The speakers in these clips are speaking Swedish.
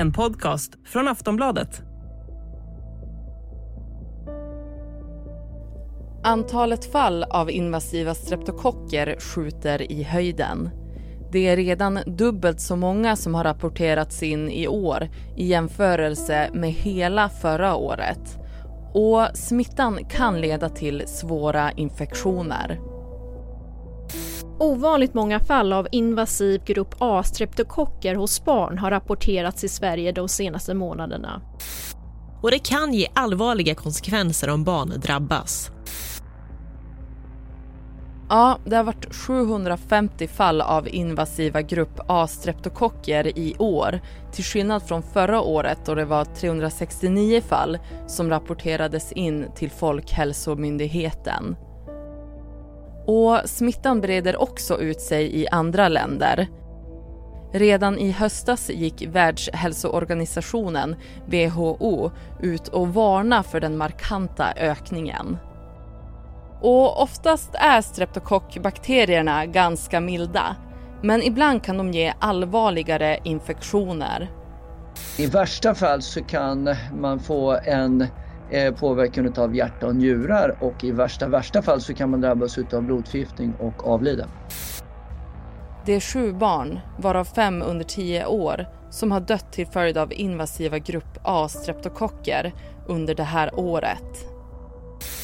En podcast från Aftonbladet. Antalet fall av invasiva streptokocker skjuter i höjden. Det är redan dubbelt så många som har rapporterats in i år i jämförelse med hela förra året. Och smittan kan leda till svåra infektioner. Ovanligt många fall av invasiv grupp A-streptokocker hos barn har rapporterats i Sverige de senaste månaderna. Och det kan ge allvarliga konsekvenser om barn drabbas. Ja, det har varit 750 fall av invasiva grupp A-streptokocker i år till skillnad från förra året då det var 369 fall som rapporterades in till Folkhälsomyndigheten. Och smittan breder också ut sig i andra länder. Redan i höstas gick Världshälsoorganisationen, WHO, ut och varna för den markanta ökningen. Och oftast är streptokockbakterierna ganska milda, men ibland kan de ge allvarligare infektioner. I värsta fall så kan man få en eh, påverkan av hjärta och njurar och i värsta, värsta fall så kan man drabbas av blodförgiftning och avlida. Det är sju barn, varav fem under tio år, som har dött till följd av invasiva grupp A-streptokocker under det här året.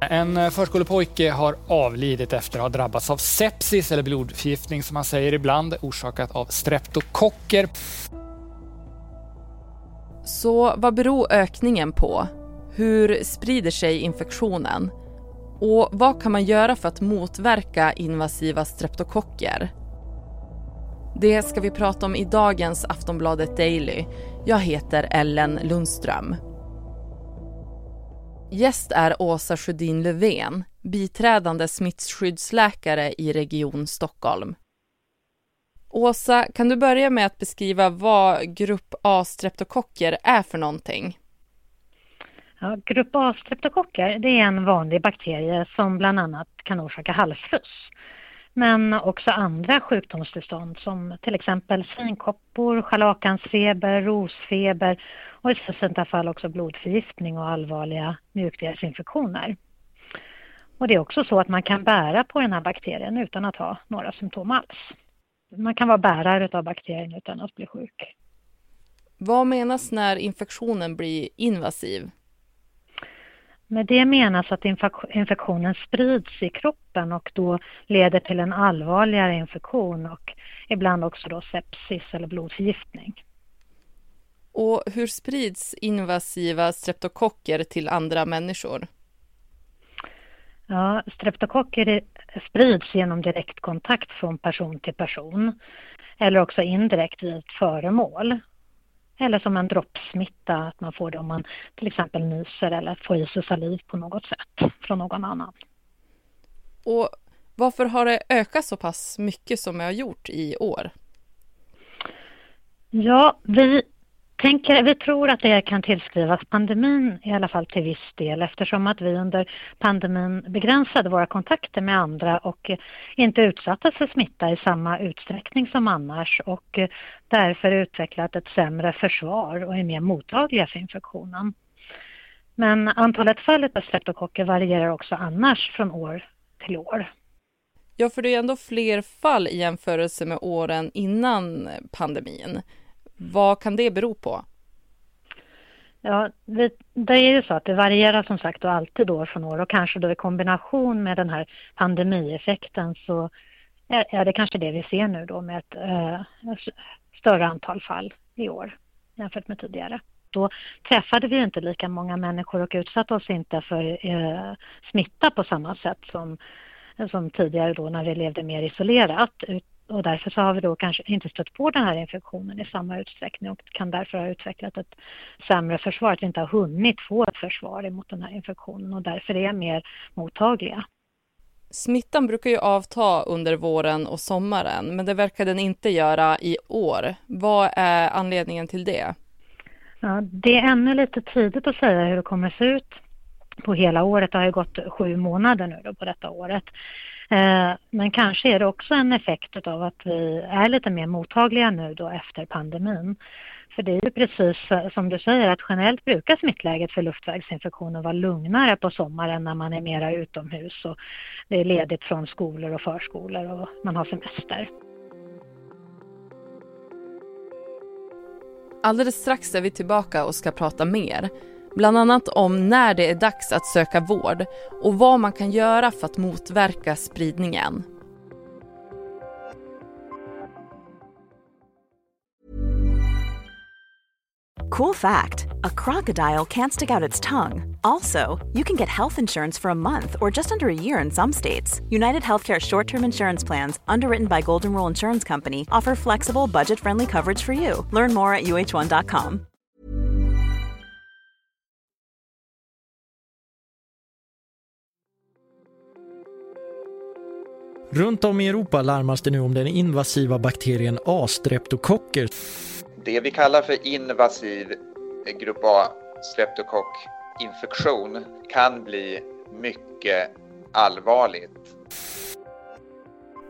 En eh, förskolepojke har avlidit efter att ha drabbats av sepsis eller blodförgiftning som man säger ibland, orsakat av streptokocker. Så vad beror ökningen på? Hur sprider sig infektionen? Och vad kan man göra för att motverka invasiva streptokocker? Det ska vi prata om i dagens Aftonbladet Daily. Jag heter Ellen Lundström. Gäst är Åsa Sjödin Löfven, biträdande smittskyddsläkare i Region Stockholm. Åsa, kan du börja med att beskriva vad grupp A-streptokocker är för någonting? Ja, grupp A-streptokocker det är en vanlig bakterie som bland annat kan orsaka halsfluss. Men också andra sjukdomstillstånd som till exempel svinkoppor, scharlakansfeber, rosfeber och i sällsynta fall också blodförgiftning och allvarliga mjukdelsinfektioner. Och det är också så att man kan bära på den här bakterien utan att ha några symptom alls. Man kan vara bärare av bakterien utan att bli sjuk. Vad menas när infektionen blir invasiv? Med det menas att infektionen sprids i kroppen och då leder till en allvarligare infektion och ibland också då sepsis eller blodförgiftning. Och hur sprids invasiva streptokocker till andra människor? Ja, streptokocker sprids genom direktkontakt från person till person eller också indirekt vid ett föremål. Eller som en droppsmitta, att man får det om man till exempel nyser eller får i sig saliv på något sätt från någon annan. Och varför har det ökat så pass mycket som det har gjort i år? Ja, vi tänker, vi tror att det kan tillskrivas pandemin i alla fall till viss del eftersom att vi under pandemin begränsade våra kontakter med andra och inte utsattes för smitta i samma utsträckning som annars och därför utvecklat ett sämre försvar och är mer mottagliga för infektionen. Men antalet fall av streptokocker varierar också annars från år till år. Ja, för det är ändå fler fall i jämförelse med åren innan pandemin. Vad kan det bero på? Ja, det, det är ju så att det varierar som sagt och alltid år från år och kanske då i kombination med den här pandemieffekten så är, är det kanske det vi ser nu då med ett eh, större antal fall i år jämfört med tidigare. Då träffade vi inte lika många människor och utsatte oss inte för eh, smitta på samma sätt som, som tidigare då när vi levde mer isolerat och därför så har vi då kanske inte stött på den här infektionen i samma utsträckning och kan därför ha utvecklat ett sämre försvar, att vi inte har hunnit få ett försvar emot den här infektionen och därför är mer mottagliga. Smittan brukar ju avta under våren och sommaren, men det verkar den inte göra i år. Vad är anledningen till det? Ja, det är ännu lite tidigt att säga hur det kommer att se ut på hela året. Det har ju gått sju månader nu på detta året. Eh, men kanske är det också en effekt av att vi är lite mer mottagliga nu då efter pandemin. För det är ju precis eh, som du säger att generellt brukar smittläget för luftvägsinfektioner vara lugnare på sommaren när man är mera utomhus och det är ledigt från skolor och förskolor och man har semester. Alldeles strax är vi tillbaka och ska prata mer. Bland annat om när det är dags att söka vård och vad man kan göra för att motverka spridningen. Cool fact a crocodile can't stick out its tongue. Also, you can get health insurance for a month or just under a year in some states. United Healthcare short term insurance plans, underwritten by Golden Rule Insurance Company, offer flexible, budget friendly coverage for you. Learn more at uh1.com. Runt om i Europa larmas det nu om den invasiva bakterien A-streptokocker det vi kallar för invasiv grupp A streptokockinfektion kan bli mycket allvarligt.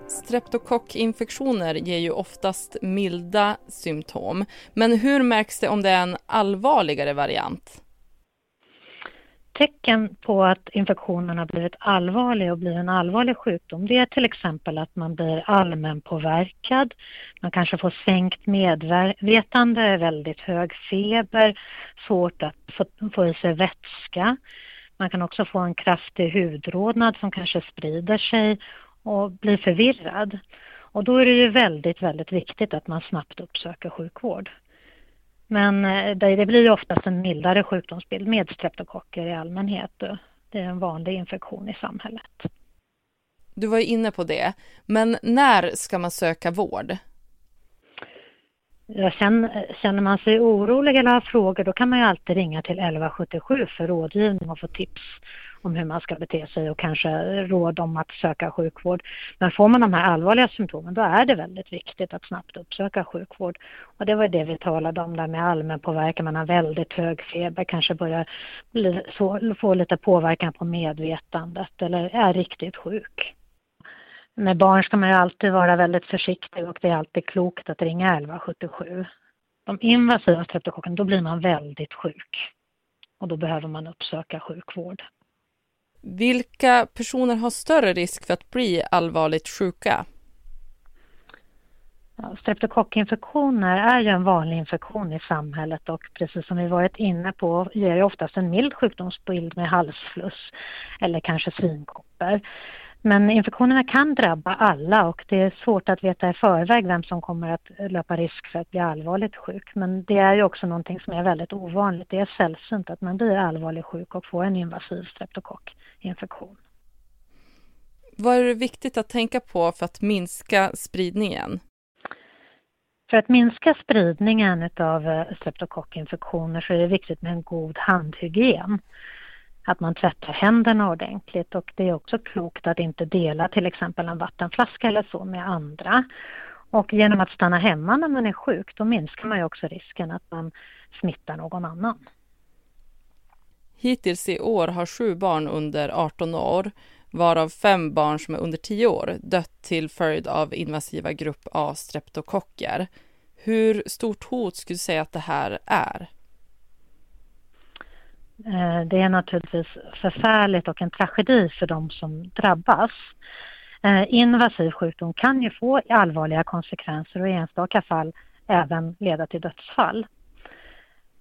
Streptokockinfektioner ger ju oftast milda symptom. Men hur märks det om det är en allvarligare variant? Tecken på att infektionen har blivit allvarlig och blir en allvarlig sjukdom det är till exempel att man blir allmänpåverkad, man kanske får sänkt medvetande, väldigt hög feber, svårt att få, få i sig vätska. Man kan också få en kraftig hudrodnad som kanske sprider sig och blir förvirrad. Och då är det ju väldigt, väldigt viktigt att man snabbt uppsöker sjukvård. Men eh, det blir oftast en mildare sjukdomsbild med streptokocker i allmänhet. Det är en vanlig infektion i samhället. Du var ju inne på det, men när ska man söka vård? Ja, sen, känner man sig orolig eller har frågor då kan man ju alltid ringa till 1177 för rådgivning och få tips om hur man ska bete sig och kanske råd om att söka sjukvård. Men får man de här allvarliga symptomen då är det väldigt viktigt att snabbt uppsöka sjukvård. Och det var det vi talade om där med allmänpåverkan, man har väldigt hög feber, kanske börjar bli, så, få lite påverkan på medvetandet eller är riktigt sjuk. Med barn ska man ju alltid vara väldigt försiktig och det är alltid klokt att ringa 1177. De invasiva streptokockerna, då blir man väldigt sjuk och då behöver man uppsöka sjukvård. Vilka personer har större risk för att bli allvarligt sjuka? Ja, streptokockinfektioner är ju en vanlig infektion i samhället och precis som vi varit inne på ger ju oftast en mild sjukdomsbild med halsfluss eller kanske svinkoppor. Men infektionerna kan drabba alla och det är svårt att veta i förväg vem som kommer att löpa risk för att bli allvarligt sjuk. Men det är ju också någonting som är väldigt ovanligt. Det är sällsynt att man blir allvarligt sjuk och får en invasiv streptokockinfektion. Vad är det viktigt att tänka på för att minska spridningen? För att minska spridningen av eh, streptokockinfektioner så är det viktigt med en god handhygien att man tvättar händerna ordentligt och det är också klokt att inte dela till exempel en vattenflaska eller så med andra. Och genom att stanna hemma när man är sjuk då minskar man ju också risken att man smittar någon annan. Hittills i år har sju barn under 18 år, varav fem barn som är under 10 år, dött till följd av invasiva grupp A streptokocker. Hur stort hot skulle du säga att det här är? Eh, det är naturligtvis förfärligt och en tragedi för de som drabbas. Eh, invasiv sjukdom kan ju få allvarliga konsekvenser och i enstaka fall även leda till dödsfall.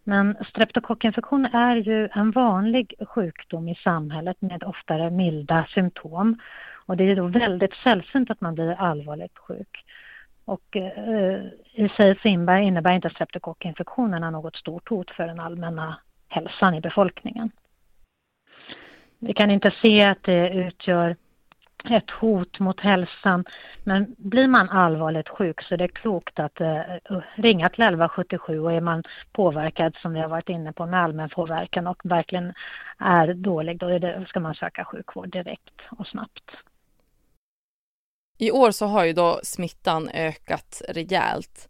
Men streptokockinfektion är ju en vanlig sjukdom i samhället med oftare milda symptom. Och det är då väldigt sällsynt att man blir allvarligt sjuk. Och eh, i sig så innebär inte streptokockinfektionerna något stort hot för den allmänna hälsan i befolkningen. Vi kan inte se att det utgör ett hot mot hälsan. Men blir man allvarligt sjuk så är det klokt att eh, ringa till 1177 och är man påverkad som vi har varit inne på med allmän påverkan och verkligen är dålig då är det, ska man söka sjukvård direkt och snabbt. I år så har ju då smittan ökat rejält.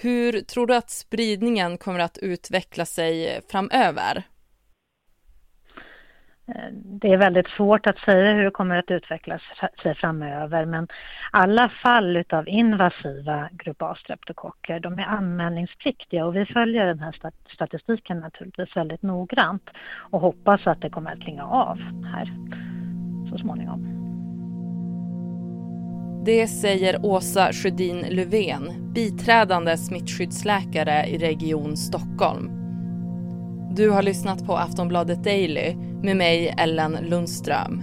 Hur tror du att spridningen kommer att utveckla sig framöver? Eh, det är väldigt svårt att säga hur det kommer att utveckla sig framöver men alla fall av invasiva grupp A-streptokocker de är anmälningspliktiga och vi följer den här statistiken naturligtvis väldigt noggrant och hoppas att det kommer att klinga av här så småningom. Det säger Åsa Sjödin Löfven, biträdande smittskyddsläkare i Region Stockholm. Du har lyssnat på Aftonbladet Daily med mig Ellen Lundström.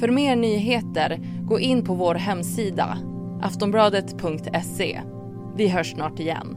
För mer nyheter, gå in på vår hemsida aftonbladet.se. Vi hörs snart igen.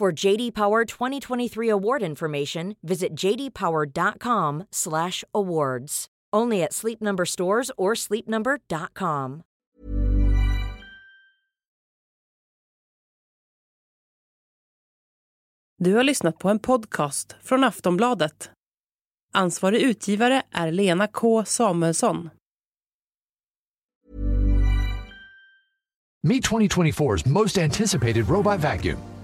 For JD Power 2023 award information, visit jdpower.com/awards. Only at Sleep Number stores or sleepnumber.com. Du har lyssnat på en podcast från Aftonbladet. Ansvarig utgivare är Lena K Samuelsson. Meet 2024's most anticipated robot vacuum,